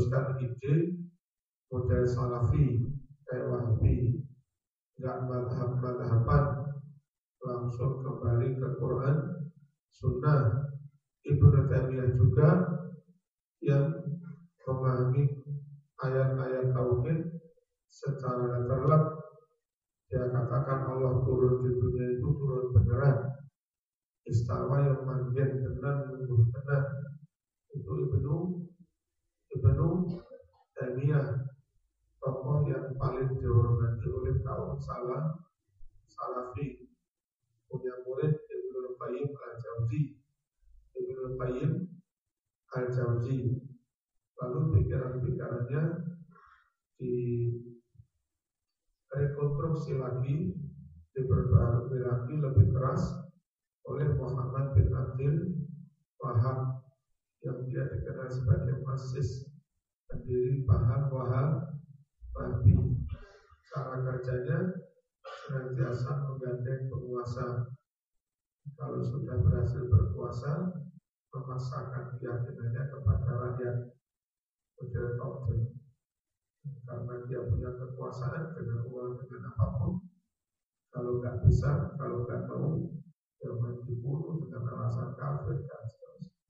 mencetuskan ide model salafi kayak wahabi nggak madhab madhaban langsung kembali ke Quran Sunnah. Ibnu Taimiyah juga yang memahami ayat-ayat tauhid secara terlep dia katakan Allah turun di dunia itu turun beneran. Istawa yang manjen tenan lungguh tenan itu Ibnu Ibnu Taimiyah tokoh yang paling dihormati oleh kaum salah salafi punya murid Ibnu Qayyim al-Jauzi Ibnu Qayyim Al-Jauzi lalu pikiran-pikirannya di rekonstruksi lagi diperbarui lagi lebih keras oleh Muhammad bin Abdul Wahab yang dia dikenal sebagai Masis pendiri paham Wahab Wahabi cara kerjanya senantiasa menggandeng penguasa. Kalau sudah berhasil berkuasa memaksakan keyakinannya kepada rakyat. Model top karena dia punya kekuasaan dengan uang dengan apa pun. Kalau nggak bisa kalau nggak mau jangan dibunuh dengan alasan kafir dan seterusnya.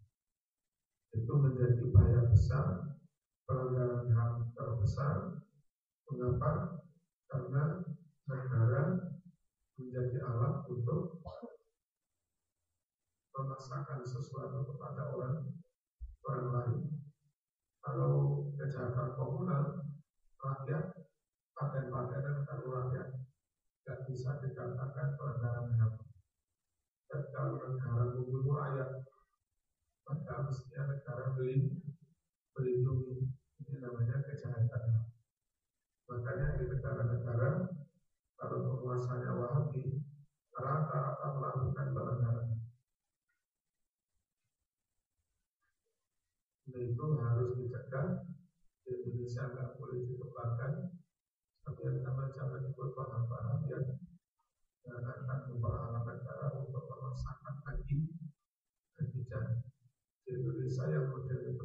Itu menjadi bahaya besar pelanggaran HAM terbesar mengapa karena negara menjadi alat untuk memaksakan sesuatu kepada orang orang lain. Kalau kejahatan komunal, rakyat paten-patenan kalau rakyat tidak bisa dikatakan pelanggaran HAM. Dan kalau negara membunuh rakyat, maka mestinya negara melindungi. Namanya kejahatan. Makanya di negara-negara kalau penguasanya Wahabi rata-rata melakukan pelanggaran. Itu harus dicegah. Di Indonesia nggak boleh dikembangkan. Tapi sama jangan ikut paham-paham yang yang akan memperalaman cara untuk memaksakan lagi kebijakan. Di Indonesia yang model itu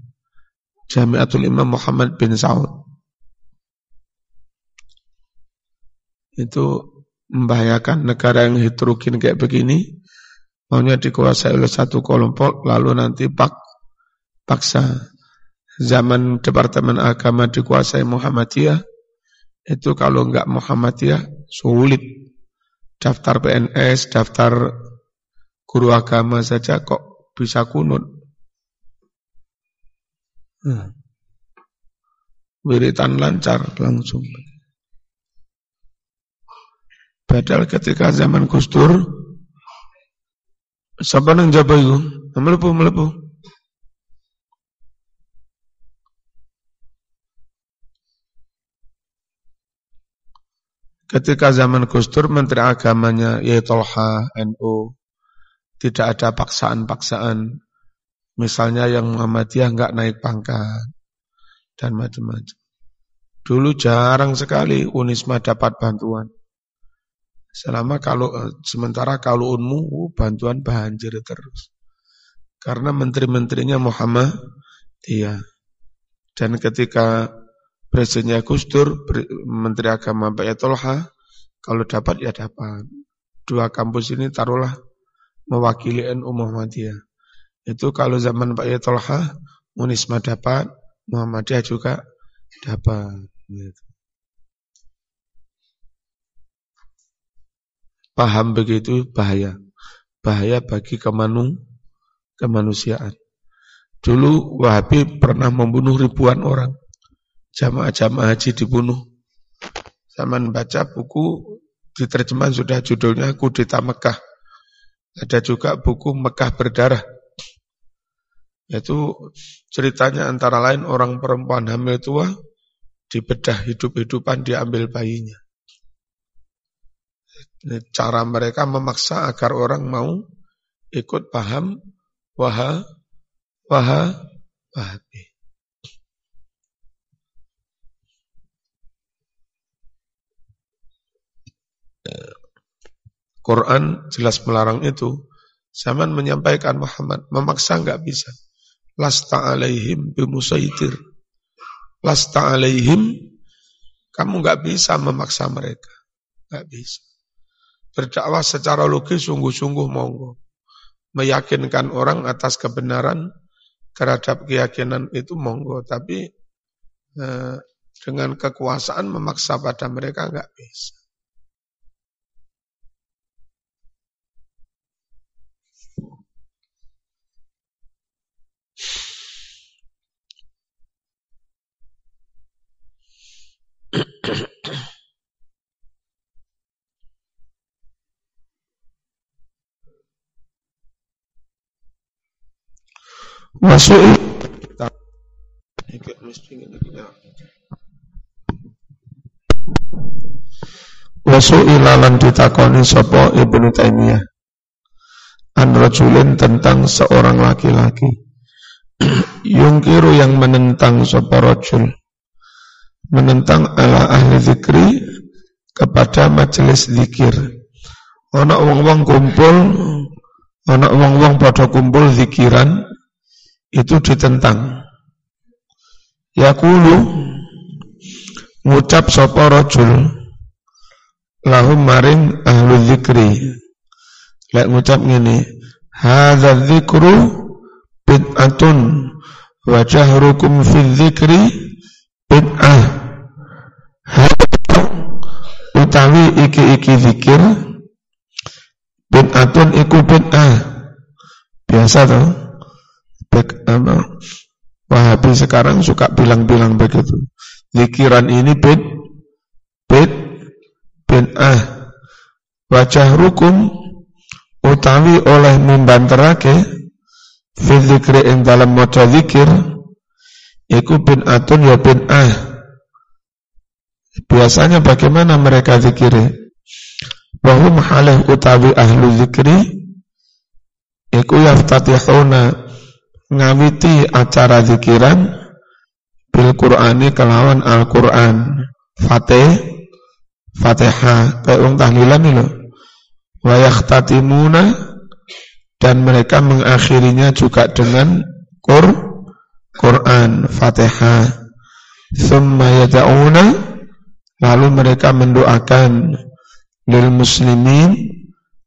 Jamiatul Imam Muhammad bin Saud. Itu membahayakan negara yang heterogen kayak begini. Maunya dikuasai oleh satu kelompok lalu nanti pak paksa. Zaman Departemen Agama dikuasai Muhammadiyah itu kalau enggak Muhammadiyah sulit. Daftar PNS daftar guru agama saja kok bisa kunut hmm. wiritan lancar langsung Padahal ketika zaman Gus Sapa nang jaba iku? Mlebu mlebu. Ketika zaman Gus Dur Menteri Agamanya yaitu Tolha NU tidak ada paksaan-paksaan. Misalnya yang Muhammadiyah nggak naik pangkat dan macam-macam. Dulu jarang sekali Unisma dapat bantuan. Selama kalau eh, sementara kalau unmu uh, bantuan banjir terus. Karena menteri-menterinya Muhammad iya. Dan ketika presidennya Gus Dur, menteri agama Pak Tolha, kalau dapat ya dapat. Dua kampus ini taruhlah mewakili NU Muhammadiyah. Itu kalau zaman Pak Tolha, Munisma dapat, Muhammadiyah juga dapat. Paham begitu bahaya. Bahaya bagi kemanu, kemanusiaan. Dulu Wahabi pernah membunuh ribuan orang. Jamaah-jamaah haji dibunuh. Zaman baca buku di terjemahan sudah judulnya Kudeta Mekah. Ada juga buku Mekah Berdarah. Itu ceritanya antara lain orang perempuan hamil tua dibedah hidup-hidupan diambil bayinya. Cara mereka memaksa agar orang mau ikut paham waha waha wahabi. Quran jelas melarang itu. Zaman menyampaikan Muhammad, memaksa enggak bisa. Lasta alaihim bimusaitir. Lasta alaihim, kamu enggak bisa memaksa mereka. Enggak bisa. Berdakwah secara logis sungguh-sungguh monggo. Meyakinkan orang atas kebenaran terhadap keyakinan itu monggo. Tapi eh, dengan kekuasaan memaksa pada mereka enggak bisa. Wasu'i Wasu'i lalan ditakoni sopo Ibnu Taimiyah. An rajulin tentang seorang laki-laki. Yungkiru yang menentang sopo rajul. Menentang ala ahli zikri kepada majelis zikir. Ana wong-wong kumpul, ana wong-wong pada kumpul zikiran itu ditentang. Yakulu ngucap sapa rajul lahum maring ahli zikri. Lek ngucap ngene, hadza dzikru bid'atun wa jahrukum fi dzikri bid'ah utawi iki-iki zikir bid'atun iku bid'ah biasa tuh Bek, apa, Wahabi sekarang suka bilang-bilang begitu. Zikiran ini bid bid bid'ah wajah rukum utawi oleh membanterake fi zikri ing dalam maca zikir iku bid'atun ya bid'ah Biasanya bagaimana mereka zikiri? Wahum halih utawi ahlu zikri Iku yaftatihuna ngawiti acara zikiran bil Qur'ani kelawan Al-Qur'an. Fatih Fatihah kayak wong tahlilan ini loh. Wa yakhtatimuna dan mereka mengakhirinya juga dengan Qur Quran Fatihah. Thumma yada'una Lalu mereka mendoakan lil muslimin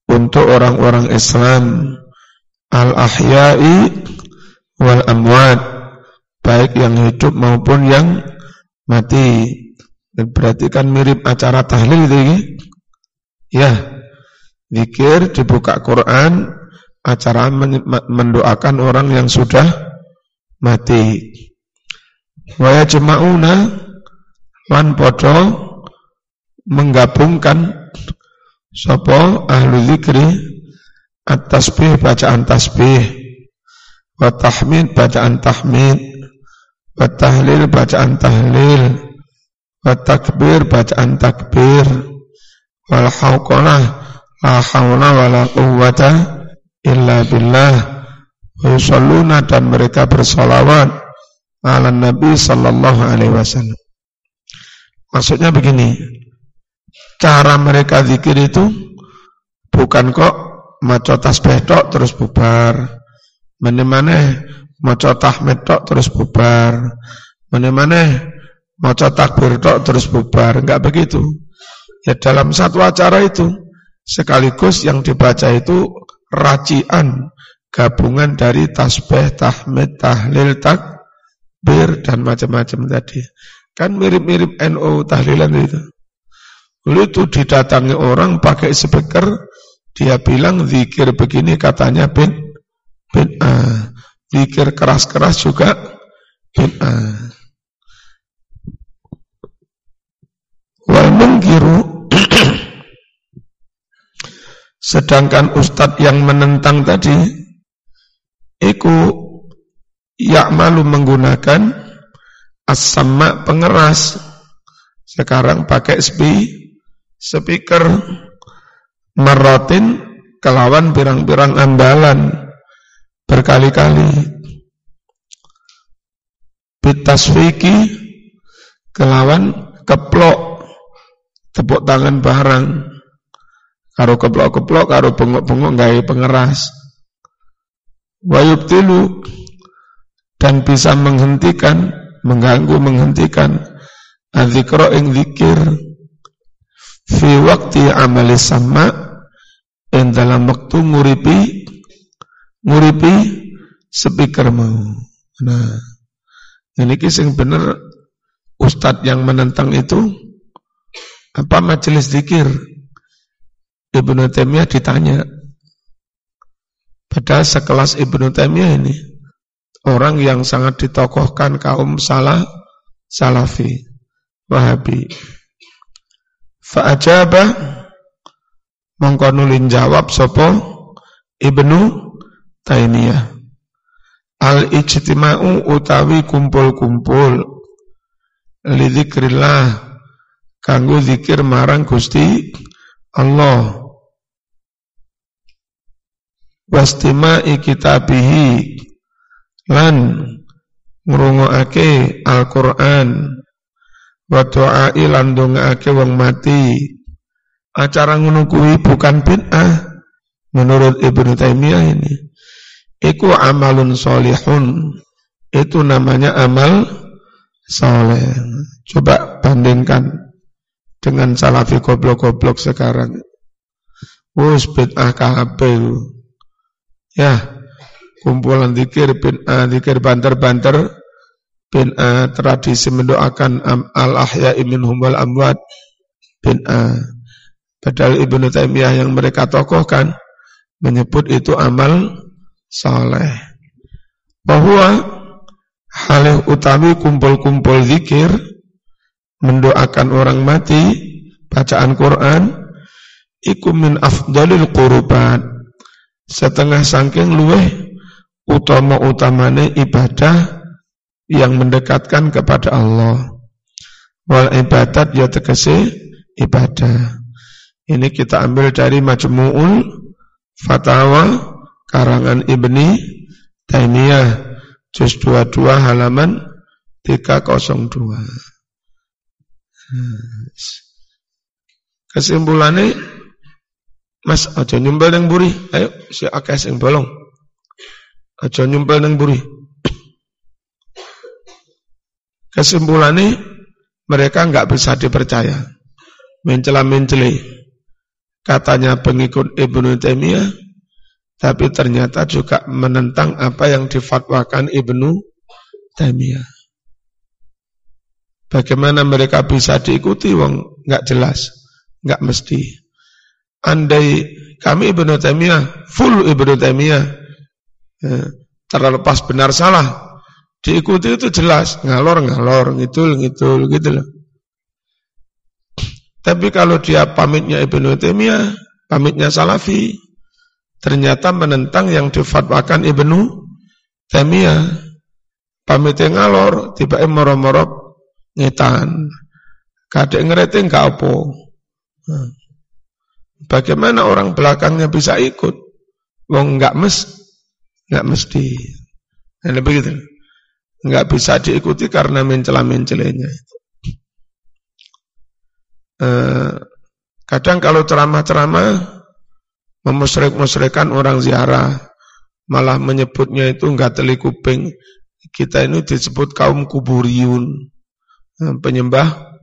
untuk orang-orang Islam al-ahya'i wal amwat baik yang hidup maupun yang mati. Dan berarti kan mirip acara tahlil itu ya. Zikir dibuka Quran, acara mendoakan orang yang sudah mati. Wa yajma'una lan podo menggabungkan sopo ahlu zikri at-tasbih bacaan tasbih wa bacaan tahmid. Wa tahlil bacaan tahlil. Wa takbir bacaan takbir. Wal hauqalah la wa la quwwata illa billah. Yusalluna dan mereka bersolawat ala nabi sallallahu alaihi wasallam. Maksudnya begini cara mereka zikir itu bukan kok tasbih tok terus bubar. Mana-mana maca tahmid tok terus bubar. Mana-mana maca takbir tok terus bubar. Enggak begitu. Ya dalam satu acara itu sekaligus yang dibaca itu racian gabungan dari tasbih, tahmid, tahlil, takbir dan macam-macam tadi. Kan mirip-mirip NO tahlilan itu. Lalu itu didatangi orang pakai speaker, dia bilang zikir begini katanya bin bin ah. Pikir keras-keras juga bid'ah. Wal mungkiru sedangkan ustadz yang menentang tadi iku malu menggunakan as-sama pengeras sekarang pakai spi speaker merotin kelawan pirang-pirang ambalan berkali-kali. Bitaswiki kelawan keplok. Tepuk tangan barang karo keplok-keplok karo bengok-bengok gawe pengeras. Wayub tilu dan bisa menghentikan mengganggu menghentikan adzikra ing zikir fi waktu amali sama ing dalam waktu nguripi nguripi speaker mau nah ini kisah bener ustadz yang menentang itu apa majelis zikir? Ibnu Taimiyah ditanya. Pada sekelas Ibnu Taimiyah ini orang yang sangat ditokohkan kaum salah salafi wahabi. Fa'ajaba mengkonulin jawab sopo Ibnu Taimiyah. Al-ijtima'u utawi kumpul-kumpul. Lidzikrillah kanggo zikir marang Gusti Allah. Wastima'i kitabihi. Lan ngrungokake Al-Qur'an. Wa du'ai lan dongaake wong mati. Acara ngono kuwi bukan bid'ah menurut Ibnu Taimiyah ini iku amalun solihun itu namanya amal soleh coba bandingkan dengan salafi goblok-goblok sekarang. Wus bid'ah kabeh. Ya, kumpulan zikir bid'ah, zikir banter-banter, bid'ah tradisi mendoakan al-ahya minhum wal amwat, bid'ah. Padahal Ibnu Taimiyah yang mereka tokohkan menyebut itu amal saleh. Bahwa hal utami kumpul-kumpul zikir mendoakan orang mati, bacaan Quran, iku min afdalil qurubat. Setengah sangking luweh utama-utamane ibadah yang mendekatkan kepada Allah. Wal ibadat ya tegese ibadah. Ini kita ambil dari Majmu'ul Fatawa karangan Ibni Taimiyah juz 22 halaman 302. Kesimpulannya Mas aja nyumpel nang buri. Ayo si akeh sing bolong. Aja nyumpel nang buri. Kesimpulannya mereka nggak bisa dipercaya. Mencela-menceli. Katanya pengikut Ibnu Taimiyah tapi ternyata juga menentang apa yang difatwakan Ibnu Taimiyah. Bagaimana mereka bisa diikuti wong nggak jelas, nggak mesti. Andai kami Ibnu Taimiyah, full Ibnu Taimiyah, ya, terlepas benar salah, diikuti itu jelas, ngalor-ngalor, ngidul-ngidul gitu loh. Tapi kalau dia pamitnya Ibnu Taimiyah, pamitnya Salafi, ternyata menentang yang difatwakan Ibnu Taimiyah, pamitnya ngalor, tiba moro-moro ngetan. Kadek ngereting gak apa. Hmm. Bagaimana orang belakangnya bisa ikut? Wong nggak mes, nggak mesti. Nah, begitu. Nggak bisa diikuti karena mencela-mencelanya. Eh, kadang kalau ceramah-ceramah memusrek-musrekan orang ziarah, malah menyebutnya itu nggak telikuping. Kita ini disebut kaum kuburiun. Eh, penyembah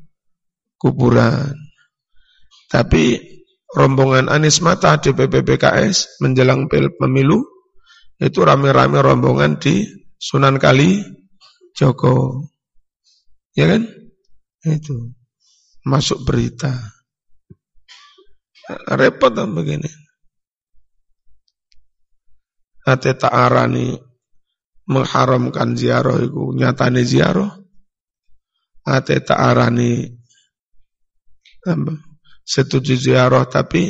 kuburan. Tapi rombongan Anies Mata di PPPKS menjelang pemilu itu rame-rame rombongan di Sunan Kali Joko. Ya kan? Itu masuk berita. Repot kan begini. Ate arani mengharamkan ziarah itu nyatane ziarah ate tak arani setuju ziarah tapi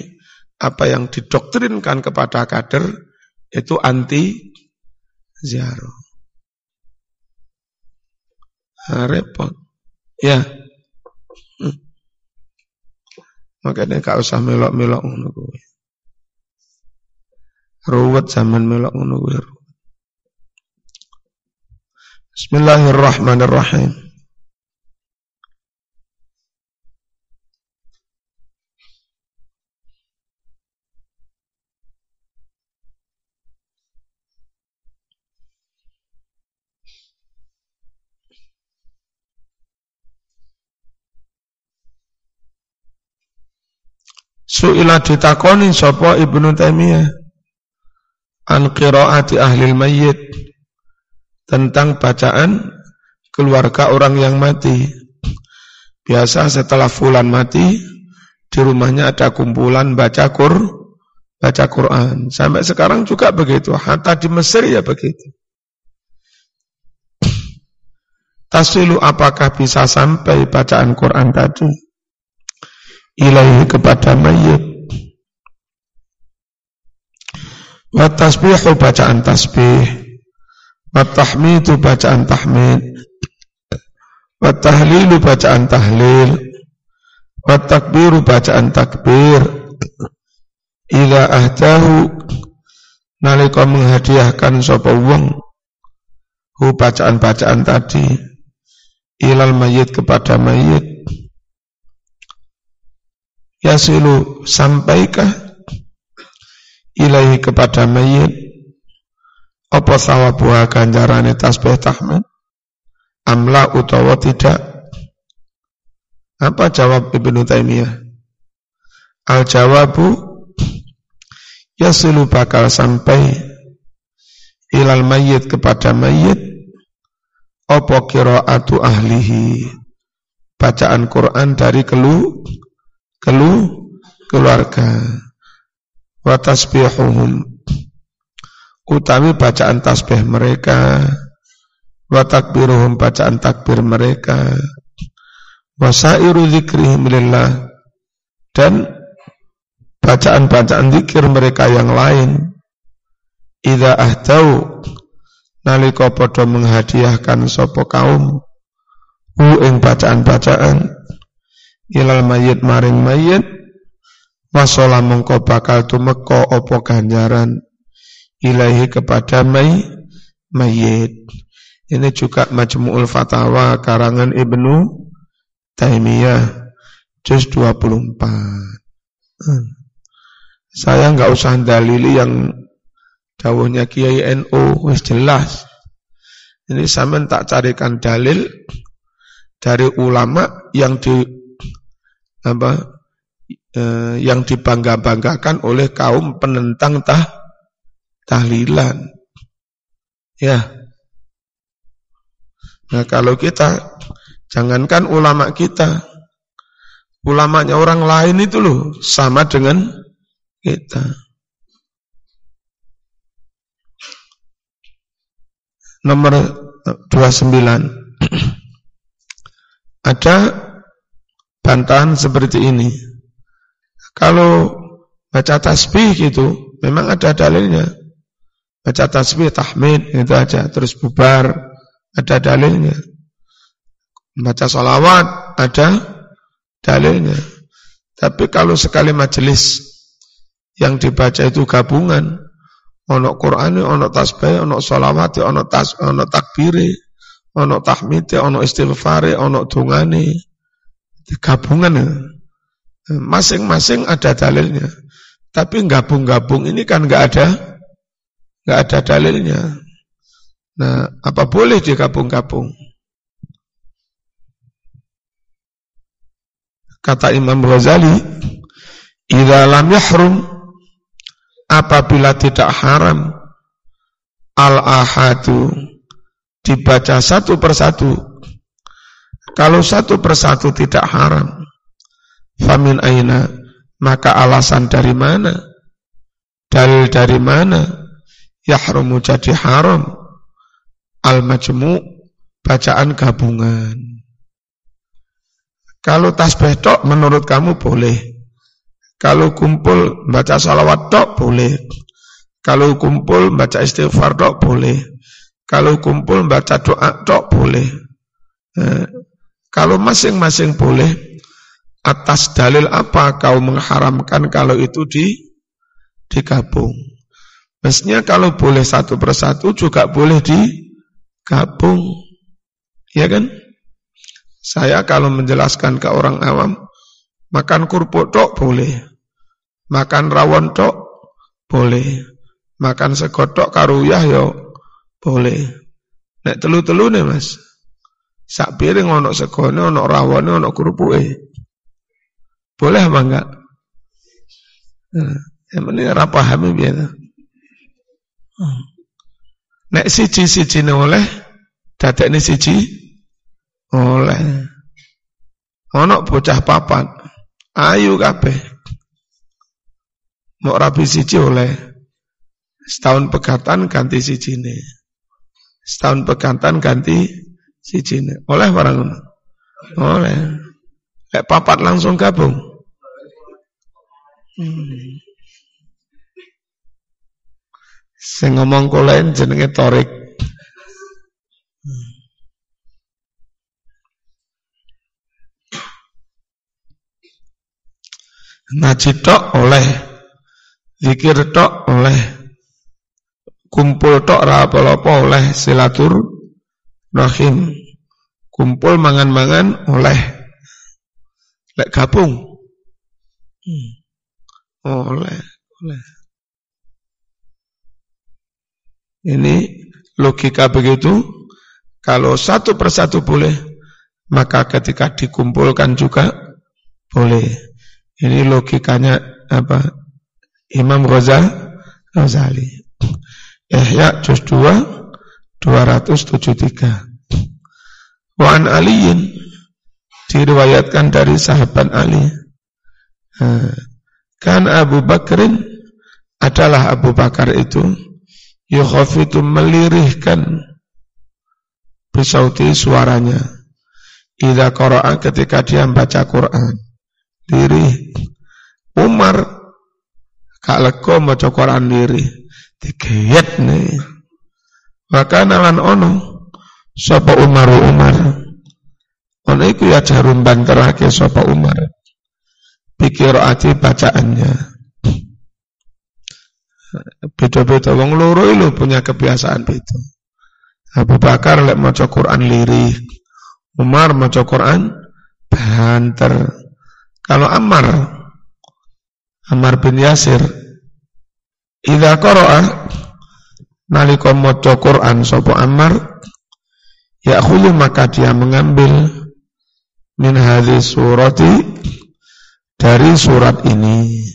apa yang didoktrinkan kepada kader itu anti ziarah. Nah, repot. Ya. Hmm. Makanya gak usah melok-melok ngono. Ruwet zaman melok ngono kuwi. Bismillahirrahmanirrahim. Su'ila ditakoni sapa Ibnu Taimiyah an qiraati ahli mayyit tentang bacaan keluarga orang yang mati. Biasa setelah fulan mati di rumahnya ada kumpulan baca Qur baca Quran. Sampai sekarang juga begitu. Hatta di Mesir ya begitu. Tasilu apakah bisa sampai bacaan Quran tadi? ilaihi kepada mayit. Wa tasbihu bacaan tasbih. Wa tahmidu bacaan tahmid. Wa tahlilu bacaan tahlil. Wa takbiru bacaan takbir. Ila ahdahu nalika menghadiahkan sapa wong hu bacaan-bacaan tadi ilal mayit kepada mayit yasilu sampaikah ilahi kepada mayit. Apa sawabuha ganjarane tasbih tahmid? Amla utawa tidak? Apa jawab Ibnu Taimiyah? Al jawabu yasilu bakal sampai ilal mayit kepada mayit. Apa qiraatu ahlihi? Bacaan Quran dari kelu kelu keluarga wa tasbihuhum utawi bacaan tasbih mereka. Wa takbiruhum bacaan takbir mereka. Wa sairu dzikrihim lillah. Dan bacaan-bacaan zikir mereka yang lain. Idza ahtau nalika padha menghadiahkan sapa kaum. Hu ing bacaan-bacaan. Ilal mayit maring mayit wasola mengko bakal tumeka opo ganjaran ilahi kepada may mayit ini juga Majmu'ul Fatawa karangan Ibnu Taimiyah juz 24 hmm. saya nggak usah dalili yang dawuhnya Kiai NU wis jelas ini saya tak carikan dalil dari ulama yang di apa eh, yang dibangga-banggakan oleh kaum penentang tah tahlilan. Ya. Nah, kalau kita jangankan ulama kita, ulamanya orang lain itu loh sama dengan kita. Nomor 29. Ada bantahan seperti ini. Kalau baca tasbih gitu, memang ada dalilnya. Baca tasbih, tahmid, itu aja. Terus bubar, ada dalilnya. Baca sholawat, ada dalilnya. Tapi kalau sekali majelis yang dibaca itu gabungan, ono Quran, ono tasbih, ono sholawat, ono tas, ono takbir, ono tahmid, ono istighfar, ono dungane, gabungan ya. Masing-masing ada dalilnya. Tapi gabung-gabung ini kan nggak ada nggak ada dalilnya. Nah, apa boleh digabung-gabung? Kata Imam Ghazali, "Idza lam yahrum apabila tidak haram al-ahadu dibaca satu persatu kalau satu persatu tidak haram, famin aina, maka alasan dari mana? Dalil dari mana? Yahrumu jadi haram. al-majmu bacaan gabungan. Kalau tasbih tok menurut kamu boleh. Kalau kumpul baca salawat tok boleh. Kalau kumpul baca istighfar tok boleh. Kalau kumpul baca doa tok boleh. Eh, kalau masing-masing boleh, atas dalil apa kau mengharamkan kalau itu di digabung? Mestinya kalau boleh satu persatu juga boleh digabung. Ya kan? Saya kalau menjelaskan ke orang awam, makan kurpuk tok boleh. Makan rawon tok boleh. Makan segotok karuyah yo boleh. Nek telu-telu nih mas. Sak piring ono segone, rawon, ono kurpuke. Boleh apa enggak? Nah, yang penting ora paham biar. Nek siji-siji oleh, dadekne siji oleh. Ono bocah papat, ayu kabeh. Mau rapi siji oleh. Setahun pegatan ganti siji nih. Setahun pegatan ganti siji nih. Oleh barang Oleh. Lek papat langsung gabung. Hmm. Sing ngomong kolen jenenge Torik. Ngaji tok oleh Zikir tok oleh Kumpul tok ra apa-apa oleh Silatur Rahim Kumpul mangan-mangan oleh Lek gabung hmm. Oleh Oleh Ini logika begitu Kalau satu persatu boleh Maka ketika dikumpulkan juga Boleh ini logikanya apa? Imam Ghazali. Ihya juz 2 273. Wa an Aliin diriwayatkan dari sahabat Ali. Kan Abu Bakrin adalah Abu Bakar itu yukhafitu melirihkan bisauti suaranya. Idza qara'a ketika dia membaca Quran diri. Umar kak leko maca Quran diri. Digeyet nih. Maka nalan ono sapa Umar Umar. Ono iku ya jarum banterake sapa Umar. Pikir ati bacaannya. Beda-beda wong loro itu punya kebiasaan beda. Abu Bakar lek maca Quran lirik. Umar maca Quran banter. Kalau Ammar Ammar bin Yasir Idza qara'a nalika maca Quran sapa Ammar ya'khudhu maka dia mengambil min hadhi surati dari surat ini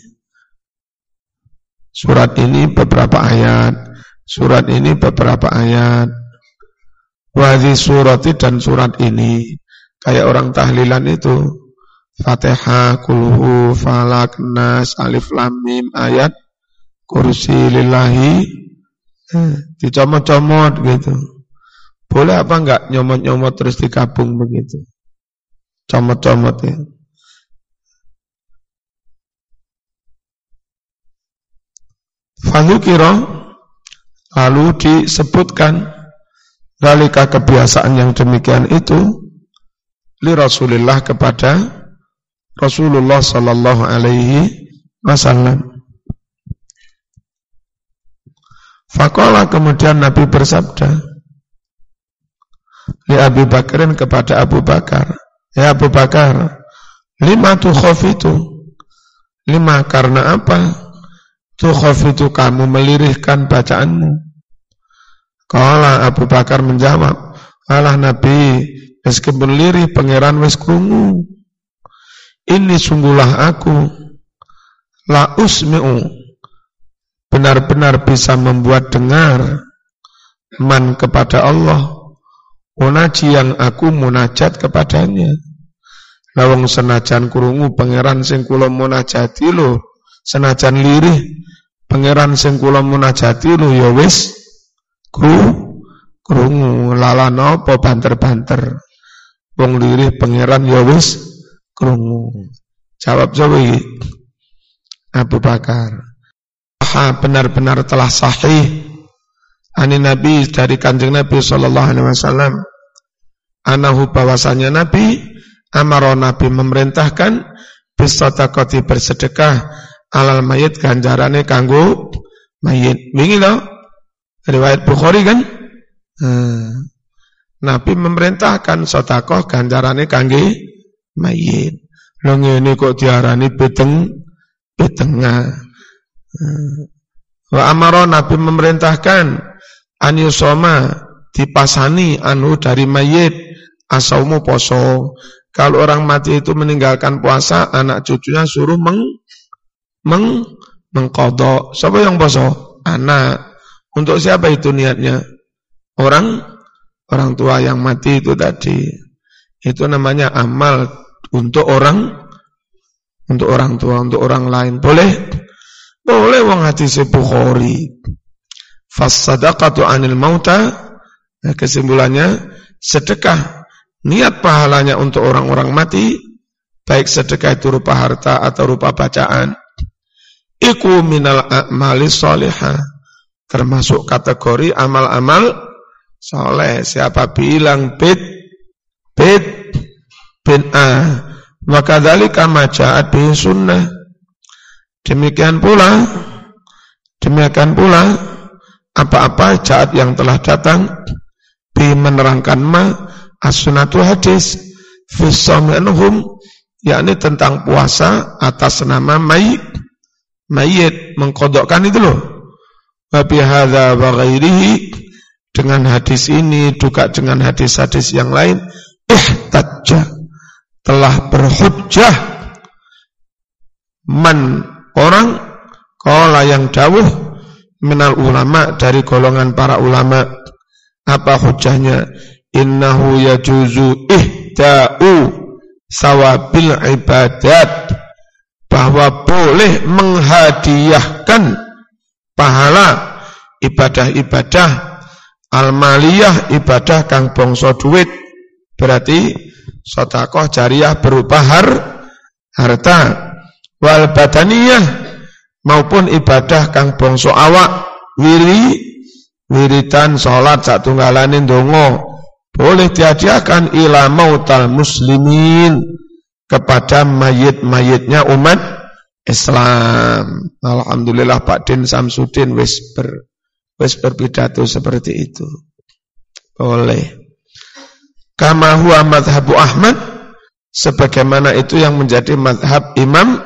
surat ini beberapa ayat surat ini beberapa ayat wadhi surati dan surat ini kayak orang tahlilan itu Fatihah, kulhu, falak, nas, alif, lam, mim, ayat, kursi lillahi, eh, dicomot-comot gitu. Boleh apa enggak nyomot-nyomot terus digabung begitu? Comot-comot ya. Fadukiro lalu disebutkan dalika kebiasaan yang demikian itu li Rasulullah kepada Rasulullah sallallahu alaihi wasallam. Fakola kemudian Nabi bersabda, Ya Abu Bakarin kepada Abu Bakar, Ya Abu Bakar, lima tu itu, lima karena apa? Tu itu kamu melirihkan bacaanmu. Kala Abu Bakar menjawab, Allah Nabi, meskipun lirih pangeran wis krungu. Ini sungguhlah aku. La usmi'u. Benar-benar bisa membuat dengar man kepada Allah. Unaji yang aku munajat kepadanya. Lawang senajan kurungu pangeran sing kula munajati lo senajan lirih pangeran sing kula munajati lo ya wis kru krungu lalana apa banter-banter. Wong lirih pangeran ya wis krungu. Jawab sapa Abu Bakar. Benar-benar telah sahih. Ani Nabi dari kanjeng Nabi sallallahu alaihi wasallam. Anahu bahwasanya Nabi amaro Nabi memerintahkan bisotakoti bersedekah alal mayit ganjarane kanggo mayit wingi lo riwayat Bukhari kan hmm. Nabi memerintahkan sotakoh ganjarane kangge mayit lo ngene kok diarani beteng betengah hmm. wa amaro Nabi memerintahkan an yusoma dipasani anu dari mayit asaumu poso kalau orang mati itu meninggalkan puasa, anak cucunya suruh meng, meng mengkodok. Siapa yang poso? Anak. Untuk siapa itu niatnya? Orang orang tua yang mati itu tadi. Itu namanya amal untuk orang untuk orang tua, untuk orang lain. Boleh? Boleh wong hati Bukhari. Fasadaqatu anil mauta. Nah, kesimpulannya sedekah niat pahalanya untuk orang-orang mati, baik sedekah itu rupa harta atau rupa bacaan, iku minal a'mali solihah, termasuk kategori amal-amal soleh. Siapa bilang bid, bid, a, maka dalika maja'at bin sunnah. Demikian pula, demikian pula, apa-apa jahat yang telah datang, bi menerangkan ma, as-sunatu hadis fi yakni tentang puasa atas nama mayit mayit mengkodokkan itu loh. Wa hadza wa dengan hadis ini juga dengan hadis-hadis yang lain ihtajja telah berhujjah. Man orang kala yang dawuh minal ulama dari golongan para ulama apa hujahnya innahu yajuzu ihda'u sawabil ibadat bahwa boleh menghadiahkan pahala ibadah-ibadah almaliyah ibadah kang bongso duit. Berarti sotakoh jariah berupa har, harta. Wal badaniyah maupun ibadah kang bongso awak wiri wiritan salat sak tunggalanin dongo boleh dihadiahkan ila mautal muslimin kepada mayit-mayitnya umat Islam. Alhamdulillah Pak Din Samsudin wis ber wis berpidato seperti itu. Boleh. Kama huwa madhabu Ahmad sebagaimana itu yang menjadi madhab Imam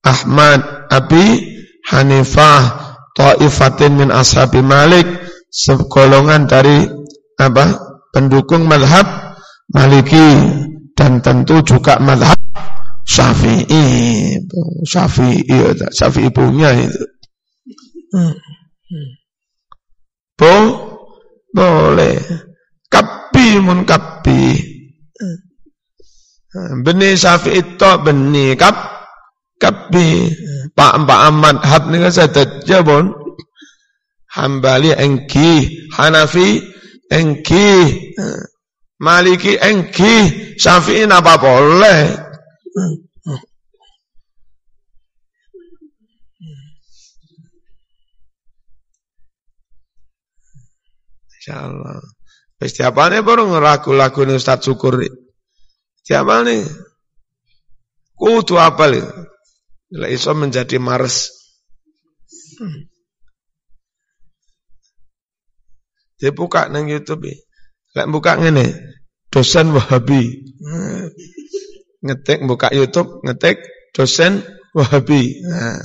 Ahmad Abi Hanifah Ta'ifatin min ashabi Malik segolongan dari apa pendukung madhab Maliki dan tentu juga madhab Syafi'i Syafi'i Syafi'i punya itu. Bo, boleh. Kapi mun kapi benih Syafi'i itu benih. Kap kapi Pak Pak Ahmad hab ni kan saya bon Hambali engki. Hanafi engki. Maliki engki. Syafi'i apa boleh Insyaallah. Wis tiapane baru ngeraku-laku nih Ustaz Syukur. nih Kudu apal. Lah iso menjadi mars. Hmm. Dia buka nang YouTube. Lek buka ngene, dosen Wahabi. Ngetik buka YouTube, ngetik dosen Wahabi. Nah,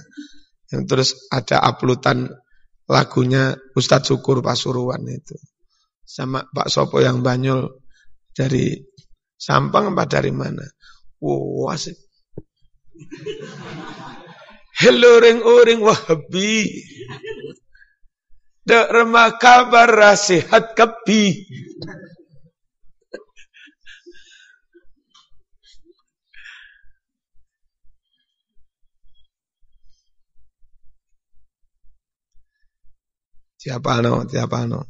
yang terus ada uploadan lagunya Ustadz Syukur Pasuruan itu. Sama Pak Sopo yang Banyol dari Sampang apa dari mana? Wow, asik. Hello ring uring Wahabi. Dek remah kabar rasihat kepi. Siapa no? Siapa no?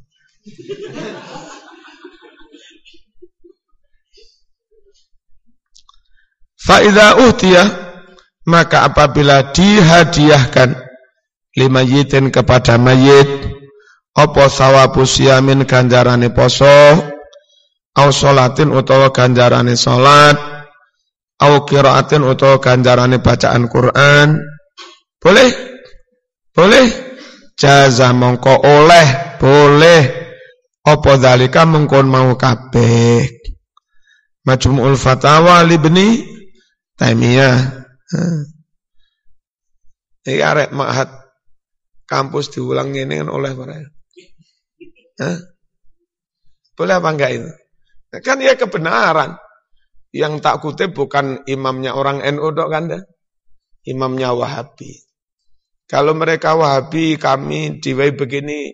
Fa'idha uhtiyah, maka apabila dihadiahkan Lima yitin kepada mayit, opo sawabu siamin ganjarani poso, au solatin utawa ganjarani solat, au kiraatin utawa ganjarani bacaan Quran, boleh? Boleh? Jaza mongko oleh, boleh. Apa dalika mengkon mau kabeh. Majmu'ul Fatawa Libni Taimiyah. Ini arek mahat kampus diulang ini kan oleh para. Hah? Boleh apa enggak itu? Kan ya kebenaran. Yang tak kutip bukan imamnya orang NU dok kan Imamnya Wahabi. Kalau mereka Wahabi, kami diwai begini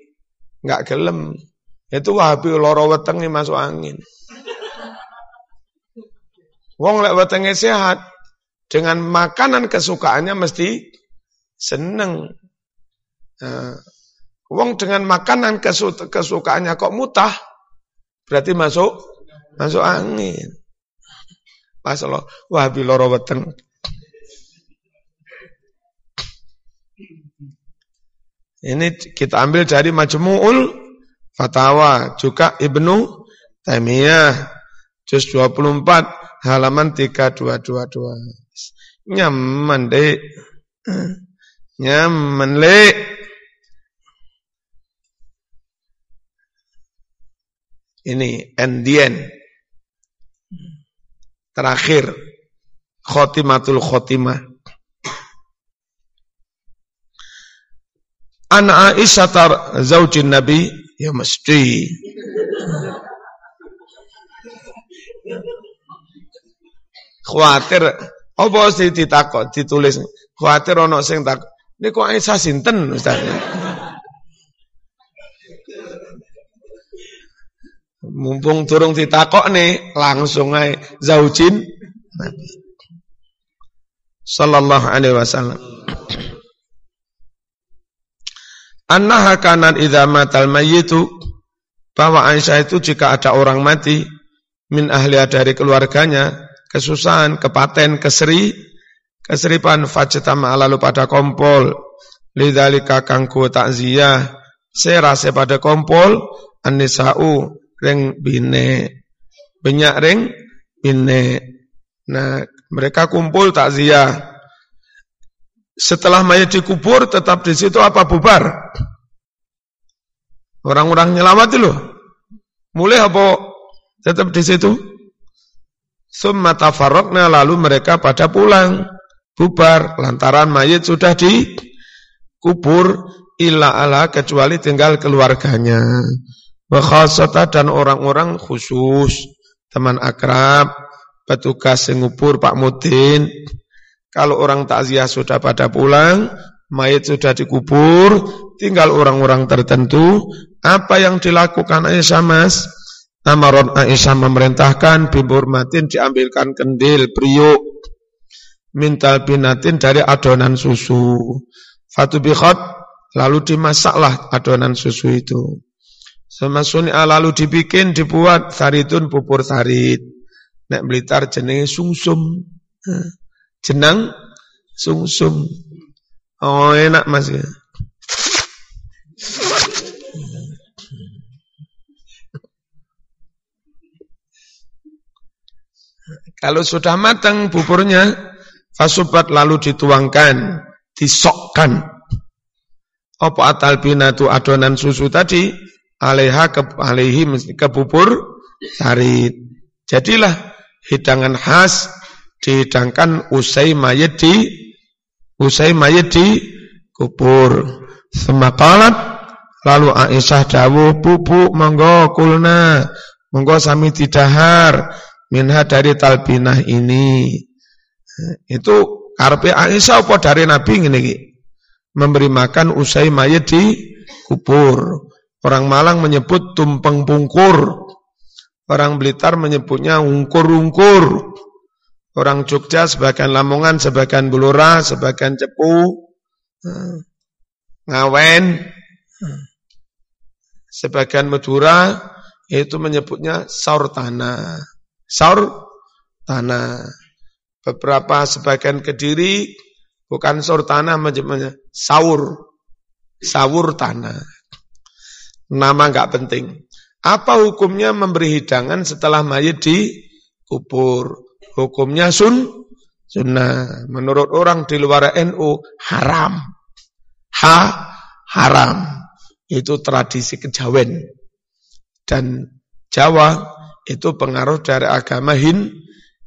nggak gelem. Itu Wahabi loro wetenge masuk angin. Wong lek wetenge sehat, dengan makanan kesukaannya mesti seneng. Nah, wong dengan makanan kesukaannya kok mutah, berarti masuk masuk angin. Masalah Wahabi loro weteng Ini kita ambil dari Majmu'ul Fatawa, juga Ibnu Taimiyah, juz 24, halaman 3222. Nyaman deh. Nyaman le. Ini endien. Terakhir. Khotimatul khotimah. An Aisyah zaujin Nabi ya mesti. Khawatir apa sih ditakok ditulis? Khawatir ono sing tak niku Aisyah sinten Ustaz? Mumpung turung ditakok nih langsung ae zaujin Nabi. Sallallahu alaihi wasallam Annaha kanan idza matal mayyitu bahwa Aisyah itu jika ada orang mati min ahli dari keluarganya kesusahan, kepaten, keseri, keseripan fajtama lalu pada kompol lidzalika kangku takziah serase pada kompol anisau ring bine banyak ring bine. Nah mereka kumpul takziah setelah mayat dikubur tetap di situ apa bubar? Orang-orang nyelawat loh. Mulai apa tetap di situ? Summa tafarraqna lalu mereka pada pulang bubar lantaran mayat sudah dikubur illa ala kecuali tinggal keluarganya. Wakhasata dan orang-orang khusus teman akrab petugas ngubur Pak Mudin kalau orang takziah sudah pada pulang, mayat sudah dikubur, tinggal orang-orang tertentu. Apa yang dilakukan Aisyah mas? Amaron Aisyah memerintahkan matin diambilkan kendil, priuk, mintal binatin dari adonan susu. Fatu bikhot, lalu dimasaklah adonan susu itu. Semasuni lalu dibikin, dibuat saritun pupur sarit. Nek Blitar jenenge sungsum. -sum jenang sungsum. Oh enak mas ya. Kalau sudah matang buburnya, fasubat lalu dituangkan, disokkan. Apa atal binatu adonan susu tadi, aleha ke alehi ke bubur sarit. Jadilah hidangan khas dihidangkan usai mayat di usai mayat di kubur. Semakalat lalu Aisyah dawuh pupu monggo kulna monggo sami didahar minha dari talbinah ini. Itu karpe Aisyah apa dari Nabi ini Memberi makan usai mayat di kubur. Orang Malang menyebut tumpeng pungkur. Orang Blitar menyebutnya ungkur-ungkur. Orang Jogja sebagian Lamongan, sebagian Bulura, sebagian Cepu, eh, Ngawen, eh, sebagian Madura itu menyebutnya saur tanah. Saur tanah. beberapa sebagian kediri bukan sur tanah macamnya saur sawur tanah nama nggak penting apa hukumnya memberi hidangan setelah mayit dikubur hukumnya sun sunnah menurut orang di luar NU haram ha haram itu tradisi kejawen dan Jawa itu pengaruh dari agama Hin,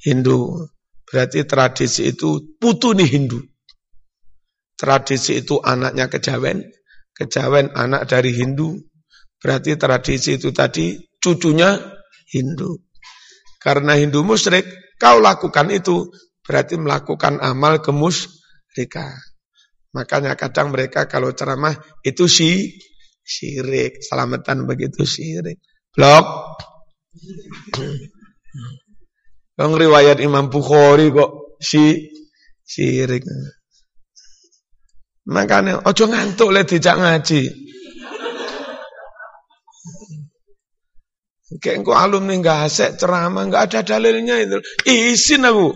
Hindu. Berarti tradisi itu putuni Hindu. Tradisi itu anaknya kejawen, kejawen anak dari Hindu. Berarti tradisi itu tadi cucunya Hindu. Karena Hindu musyrik, kau lakukan itu berarti melakukan amal kemusyrikan. Makanya kadang mereka kalau ceramah itu si syirik, selamatan begitu syirik. Blok. Yang riwayat Imam Bukhari kok si sirik. Makanya ojo ngantuk le dijak ngaji. Kayak engkau alumni nggak asek ceramah nggak ada dalilnya itu. Isin aku.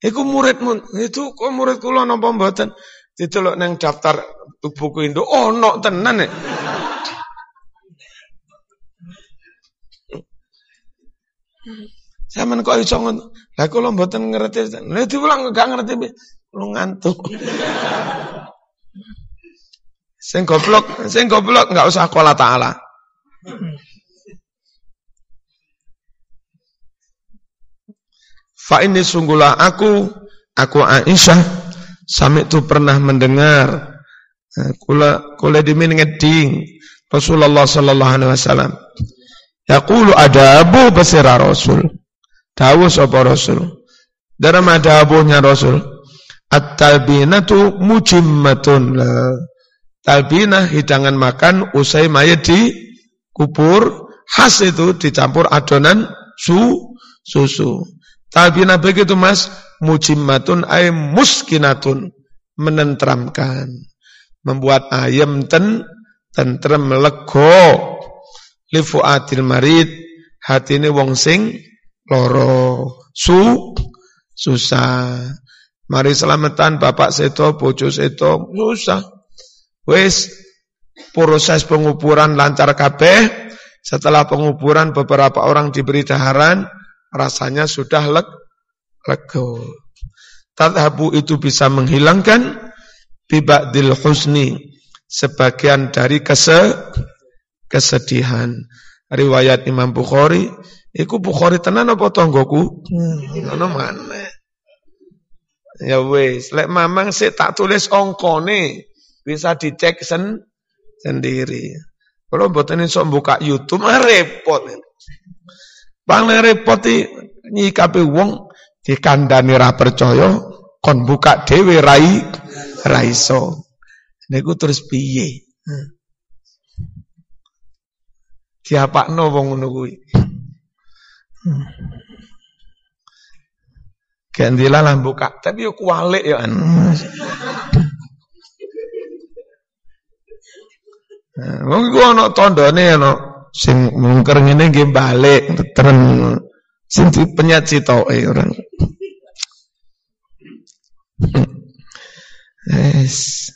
Iku muridmu, itu kok murid kula napa mboten? Didelok nang daftar buku Indo ono tenan nek. Sampeyan kok iso ngono. Lah kula mboten ngerti. Lah diulang gak ngerti lu ngantuk. Sing goblok, sing goblok enggak usah kola taala. Fa ini sungguhlah aku, aku Aisyah, sampai itu pernah mendengar, eh, kula kula dimin ngeding Rasulullah sallallahu alaihi wasallam. Yaqulu adabu basira Rasul. Dawu sapa Rasul. Dalam adabunya Rasul. At-talbinatu mujimmatun. Talbinah hidangan makan usai mayat di kubur khas itu dicampur adonan su susu. Talbina begitu mas, mujimmatun ay muskinatun, menentramkan. Membuat ayam ten, tentrem lego. Lifuatil marid, hati ini wong sing loro. Su, susah. Mari selamatan bapak seto, bojo seto, susah. Wes, proses penguburan lancar kabeh. Setelah penguburan beberapa orang diberi daharan, rasanya sudah leg, lego. Tadhabu itu bisa menghilangkan bibadil husni sebagian dari kese, kesedihan. Riwayat Imam Bukhari, iku Bukhari tenan apa tonggoku? Ngono mana? Ya wis, lek mamang sik tak tulis ongkone bisa dicek sen sendiri. Kalau mboten iso buka YouTube repot. Paling repot nyikapi wong dikandani ra percaya kon buka dhewe rai ra iso. Niku terus piye? Hmm. Diapakno wong ngono kuwi. Hmm. Lah buka, tapi yo kualik ya an. Wong iku ana tandane ana sing mungker ngene nggih balik teren sing penyat sitoke orang Yes.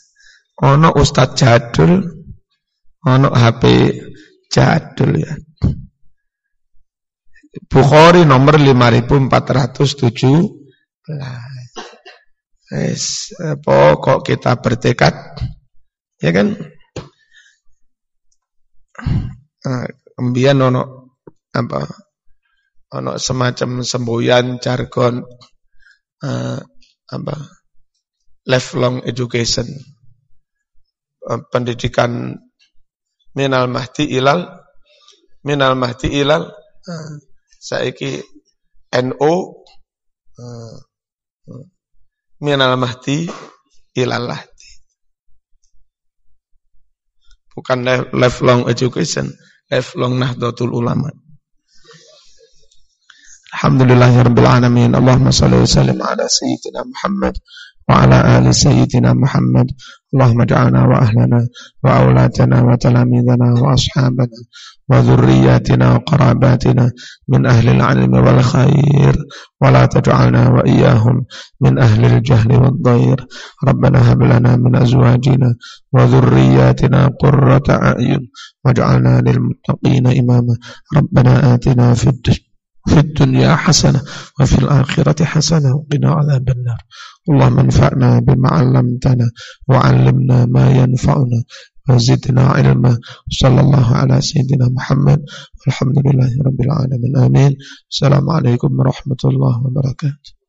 Ono Ustaz Jadul, ono HP Jadul ya. Bukhari nomor 5417. Yes. Pokok kita bertekad ya kan Kemudian ono apa ono semacam semboyan jargon uh, apa lifelong education. Uh, pendidikan minal mahdi ilal minal mahdi ilal uh, saiki NO uh, minal mahdi ilal bukan lifelong education lifelong nahdlatul ulama. Alhamdulillahirabbil alamin. Allahumma shalli wa sallim ala sayyidina Muhammad وعلى آل سيدنا محمد. اللهم اجعلنا وأهلنا وأولادنا وتلاميذنا وأصحابنا وذرياتنا وقراباتنا من أهل العلم والخير. ولا تجعلنا وإياهم من أهل الجهل والضير. ربنا هب لنا من أزواجنا وذرياتنا قرة أعين واجعلنا للمتقين إماما. ربنا آتنا في الدنيا في الدنيا حسنة وفي الآخرة حسنة وقنا عذاب النار. اللهم انفعنا بما علمتنا وعلمنا ما ينفعنا وزدنا علما. صلى الله على سيدنا محمد. والحمد لله رب العالمين. آمين. السلام عليكم ورحمة الله وبركاته.